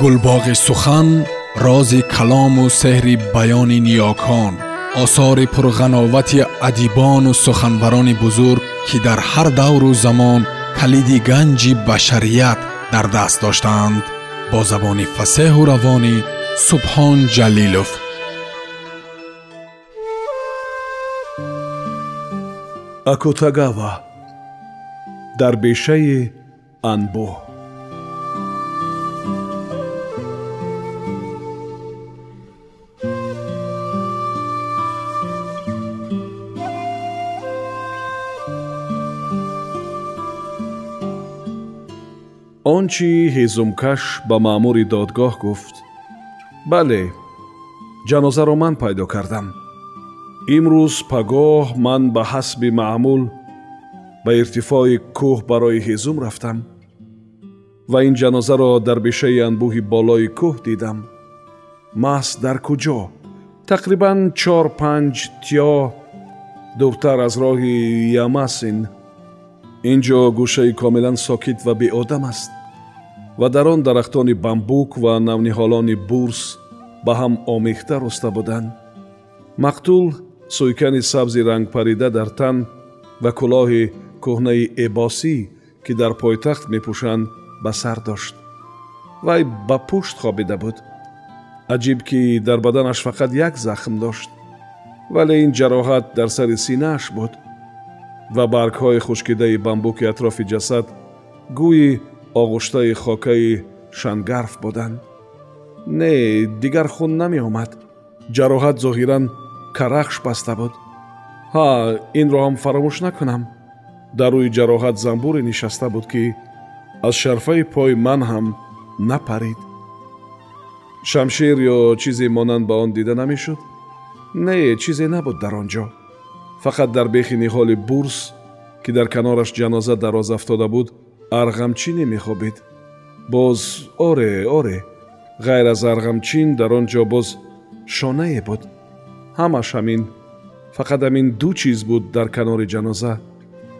гулбоғи сухан рози калому сеҳри баёни ниёкон осори пурғановати адибону суханварони бузург ки дар ҳар давру замон калиди ганҷи башарият дар даст доштаанд бо забони фасеҳу равонӣ субҳон ҷалилов акутагава дар бешаи анбӯҳ Он чи ҳезумкаш ба маъмури додгоҳ гуфт бале ҷанозаро ман пайдо кардам имрӯз пагоҳ ман ба ҳасби маъмул ба иртифои кӯҳ барои ҳезум рафтам ва ин ҷанозаро дар бешаи анбӯҳи болои кӯҳ дидам маҳз дар куҷо тақрибан чор панҷ тиё дуртар аз роҳи ямасин ин ҷо гӯшаи комилан сокит ва беодам аст ва дар он дарахтони бамбук ва навниҳолони бурс ба ҳам омехта роста буданд. Мақтул сӯйкани сабзи рангпарида дар тан ва кӯлоҳи кӯҳнаи эбосӣ ки дар пойтахт мепӯшанд ба сар дошт. Вай ба пушт хобида буд. Аҷиб ки дар баданаш фақат як захм дошт. Вале ин ҷароҳат дар сари синааш буд. Ва баргҳои хушкидаи бамбуки атрофи ҷасад гӯи оғуштаи хокаи шангарф буданд не дигар хун намеомад. Ҷароҳат зоҳиран карахш баста буд. Ҳа инро ҳам фаромӯш накунам. Дар рӯи ҷароҳат замбуре нишаста буд ки аз шарфаи пои ман ҳам напарид. Шамшир ё чизе монанд ба он дида намешуд? Не чизе набуд дар он ҷо. Фақат дар бехи ниҳоли бурс ки дар канораш ҷаноза дароз афтода буд арғамчине мехобид боз оре оре ғайр аз арғамчин дар он ҷо боз шонае буд. Ҳамаш ҳамин фақат ҳамин ду чиз буд дар канори ҷаноза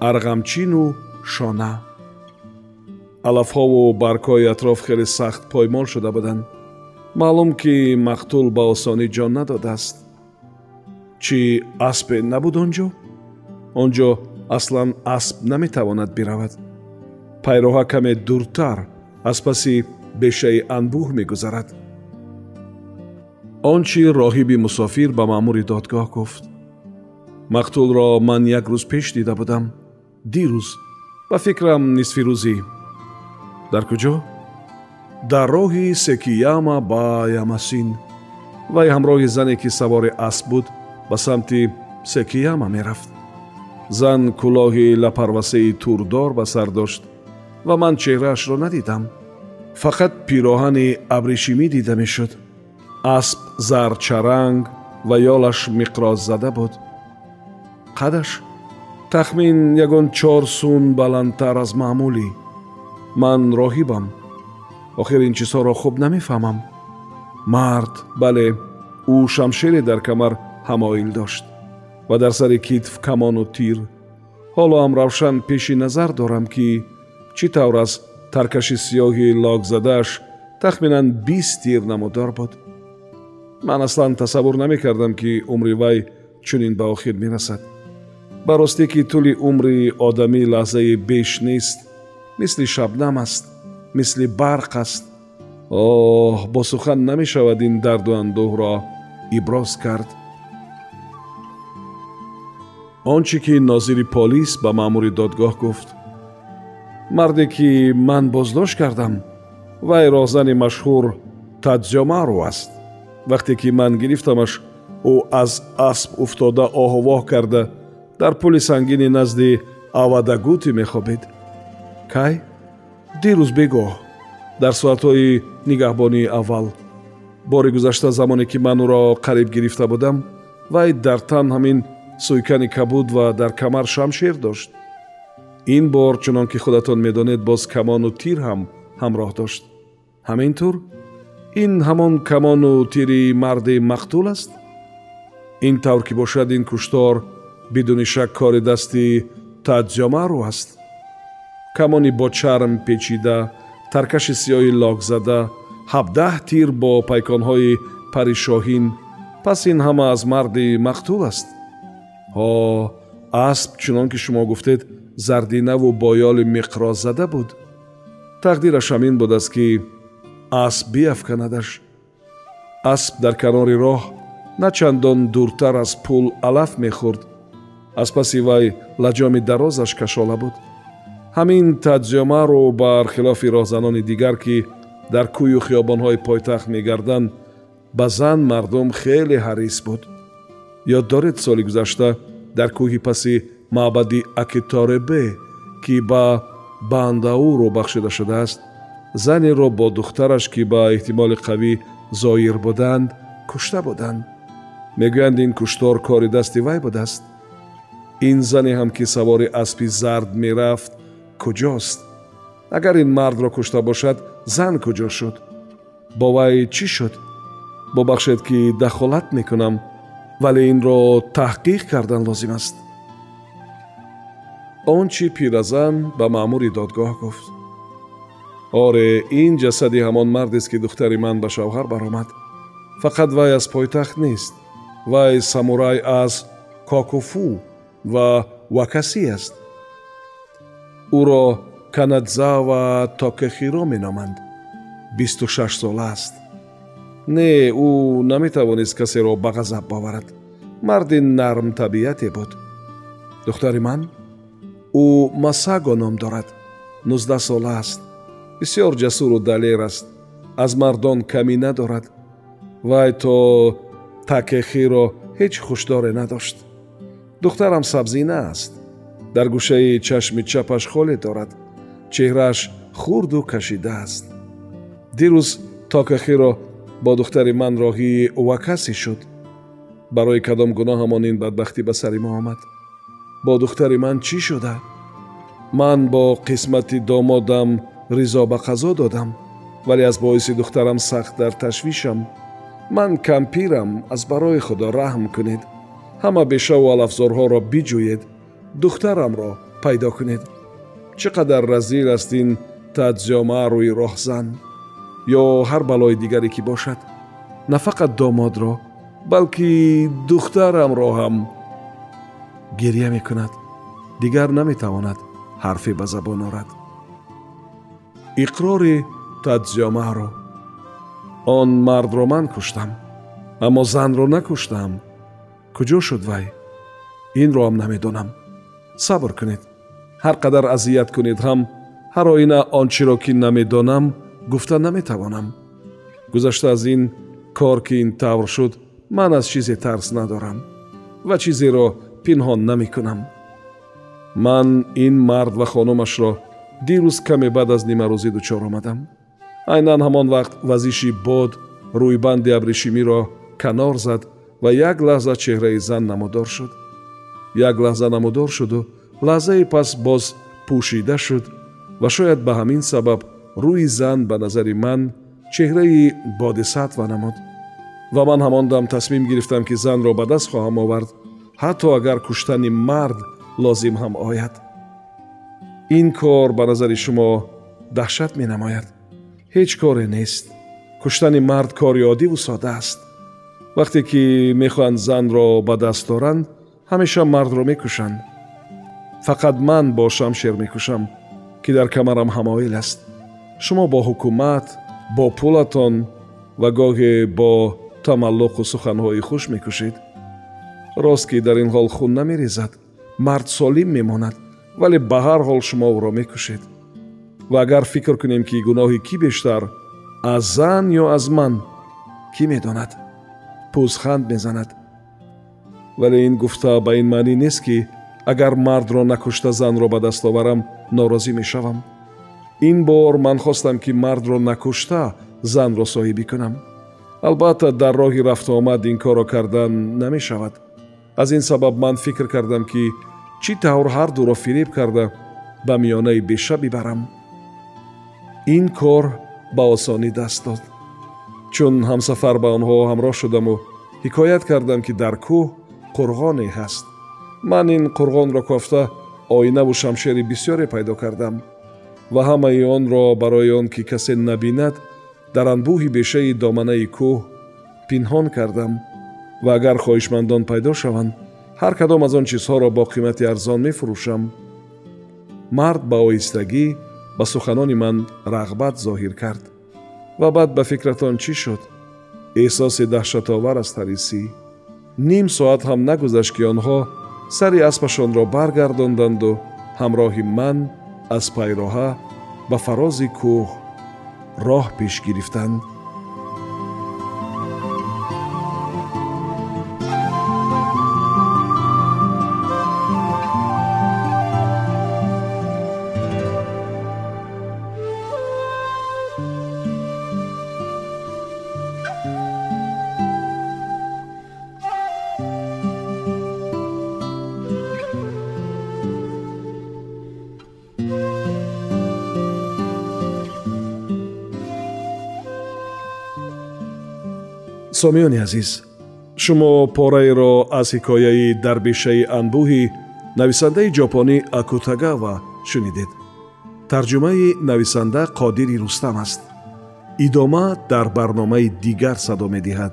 арғамчину шона. Алафҳову баргҳои атроф хеле сахт поймол шуда буданд. Маълум ки мақтул ба осонӣ ҷон надодааст. Чӣ аспе набуд он ҷо? Он ҷо аслан асп наметавонад биравад пайроҳа каме дуртар аз паси бешаи анбӯҳ мегузарад. Он чи роҳиби мусофир ба маъмури додгоҳ гуфт. Мақтулро ман як рӯз пеш дида будам. Дирӯз. Ба фикрам нисфи рӯзӣ. Дар куҷо? Дар роҳи секияма ба ямасин. Вай ҳамроҳи зане ки савори асп буд ба самти секияма мерафт. Зан кӯлоҳи лапарвасаи турдор ба сар дошт ва ман чеҳраашро надидам. Фақат пироҳани абришимӣ дида мешуд. Асп зарчаранг ва ёлаш миқроззада буд. Қадаш? Тахмин ягон чор сун баландтар аз маъмулӣ. Ман роҳибам. Охир ин чизҳоро хуб намефаҳмам мард бале ӯ шамшере дар камар ҳамоил дошт ва дар сари китф камону тир. Ҳоло ҳам равшан пеши назар дорам ки чӣ тавр аз таркаши сиёҳи локзадааш тахминан бист тир намудор буд? Ман аслан тасаввур намекардам ки умри вай чунин ба охир мерасад. Ба ростӣ ки тӯли умри одамӣ лаҳзаи беш нест мисли шабнам аст мисли барқ аст. Оҳ бо сухан намешавад ин дарду андӯҳро иброз кард. Он чӣ ки нозири полис ба маъмури додгоҳ гуфт марде ки ман боздошт кардам вай роҳзани машҳур тадзёмару аст. Вақте ки ман гирифтамаш ӯ аз асп уфтода оҳувоҳ карда дар пули сангини назди авадагутӣ мехобид кай? Дирӯз бегоҳ. Дар соатҳои нигаҳбонии аввал бори гузашта замоне ки ман ӯро қариб гирифта будам вай дар тан ҳамин сӯйкани кабуд ва дар камар шамшер дошт ин бор чунон ки худатон медонед боз камону тир ҳам ҳамроҳ дошт. Ҳамин тур ин ҳамон камону тири марди мақтул аст? Ин тавр ки бошад ин куштор бидуни шак кори дасти таҷҷомару аст. Камони бо чарм печида таркаши сиёҳи локзада ҳабдаҳ тир бо пайконҳои паришоҳин. Пас ин ҳама аз марди мақтул аст. Ҳо асп чунон ки шумо гуфтед зардинаву боёли миқроззада буд. Тақдираш ҳамин будааст ки асп биафканадаш. Асп дар канори роҳ на чандон дуртар аз пул алаф мехӯрд. Аз паси вай лаҷоми дарозаш кашола буд. Ҳамин таҷҷомаро бар хилофи роҳзанони дигар ки дар кӯю хиёбонҳои пойтахт мегарданд ба зан мардум хеле ҳарис буд. Ёд доред соли гузашта дар кӯҳи паси маъбади акиторебе ки ба бандауро бахшида шудааст занеро бо духтараш ки ба эҳтимоли қавӣ зоир буданд кушта буданд мегӯянд ин куштор кори дасти вай будааст ин зане ҳам ки савори аспи зард мерафт куҷост агар ин мардро кушта бошад зан куҷо шуд бо вай чӣ шуд бубахшед ки дахолат мекунам вале инро таҳқиқ кардан лозим аст он чӣ пиразан ба маъмури додгоҳ гуфт. Оре ин ҷасади ҳамон мардест ки духтари ман ба шавҳар баромад. Фақат вай аз пойтахт нест. Вай самурай аз кокуфу ва вакасӣ аст. Ӯро канадзава токехиро меноманд. Бисту шаш сола аст. Не ӯ наметавонист касеро ба ғазаб боварад. Марди нарм табиате буд. Духтари ман ӯ масаго ном дорад. Нуздаҳ сола аст. Бисьёр ҷасуру далер аст. Аз мардон камӣ надорад. Вай то такехиро ҳеҷ хушдоре надошт. Духтарам сабзина аст. Дар гӯшаи чашми чапаш холе дорад. Чеҳрааш хурду кашидааст дирӯз токахиро бо духтари ман роҳии вакаси шуд. Барои кадом гуноҳамон ин бадбахтӣ ба сари мо омад бо духтари ман чӣ шуда ман бо қисмати домодам ризо ба қазо додам вале аз боиси духтарам сахт дар ташвишам ман кампирам аз барои худо раҳм кунед ҳама бешаву алафзорҳоро биҷӯед духтарамро пайдо кунед чӣ қадар разил аст ин таҷҷомаа рӯи роҳзан ё ҳар балои дигаре ки бошад на фақат домодро балки духтарамро ҳам гирья мекунад дигар наметавонад ҳарфе ба забон орад иқрори таҷҷомаро он мардро ман куштам аммо занро накуштам куҷо шуд вай инро ҳам намедонам сабр кунед ҳар қадар азият кунед ҳам ҳар оина он чиро ки намедонам гуфта наметавонам гузашта аз ин кор ки ин тавр шуд ман аз чизе тарс надорам ва чизеро пинҳон намекунам. Ман ин мард ва хонумашро дирӯз каме баъд аз нимарӯзӣ дучор омадам. Айнан ҳамон вақт вазиши бод рӯйбанди абришимиро канор зад ва як лаҳза чеҳраи зан намудор шуд. Як лаҳза намудор шуду лаҳзаи пас боз пӯшида шуд ва шояд ба ҳамин сабаб рӯи зан ба назари ман чеҳраи бодисатва намуд. Ва ман ҳамон дам тасмим гирифтам ки занро ба даст хоҳам овард ҳатто агар куштани мард лозим ҳам ояд. Ин кор ба назари шумо даҳшат менамояд. Ҳеҷ коре нест. Куштани мард кори оддиву сода аст. Вақте ки мехоҳанд занро ба даст доранд ҳамеша мардро мекушанд. Фақат ман бо шамшер мекушам ки дар камарам ҳамоил аст. Шумо бо ҳукумат бо пулатон ва гоҳе бо тамаллуқу суханҳои хуш мекушед рост ки дар ин ҳол хун намерезад мард солим мемонад вале ба ҳар ҳол шумо ӯро мекушед. Ва агар фикр кунем ки гуноҳи кӣ бештар аз зан ё аз ман кӣ медонад? Пӯзханд мезанад. Вале ин гуфта ба ин маънӣ нест ки агар мардро накушта занро ба даст оварам норозӣ мешавам. Ин бор ман хостам ки мардро накушта занро соҳибӣ кунам. Албатта дар роҳи рафтуомад ин корро кардан намешавад аз ин сабаб ман фикр кардам ки чӣ тавр ҳардуро фиреб карда ба миёнаи беша бибарам ин кор ба осонӣ даст дод. Чун ҳамсафар ба онҳо ҳамроҳ шудаму ҳикоят кардам ки дар кӯҳ қурғоне ҳаст. Ман ин қурғонро кофта оинаву шамшери бисёре пайдо кардам. Ва ҳамаи онро барои он ки касе набинад дар анбӯҳи бешаи доманаи кӯҳ пинҳон кардам ва агар хоҳишмандон пайдо шаванд ҳар кадом аз он чизҳоро бо қимати арзон мефурӯшам. Мард ба оҳистагӣ ба суханони ман рағбат зоҳир кард ва баъд ба фикратон чӣ шуд? Эҳсоси даҳшатовар аз тарисӣ. Ним соат ҳам нагузашт ки онҳо сари аспашонро баргардонданду ҳамроҳи ман аз пайроҳа ба фарози кӯҳ роҳ пеш гирифтанд сомиёни азиз. Шумо пораеро аз ҳикояи дарбишаи анбӯҳи нависандаи ҷопонӣ акутагава шунидед. Тарҷумаи нависанда қодири рустам аст. Идома дар барномаи дигар садо медиҳад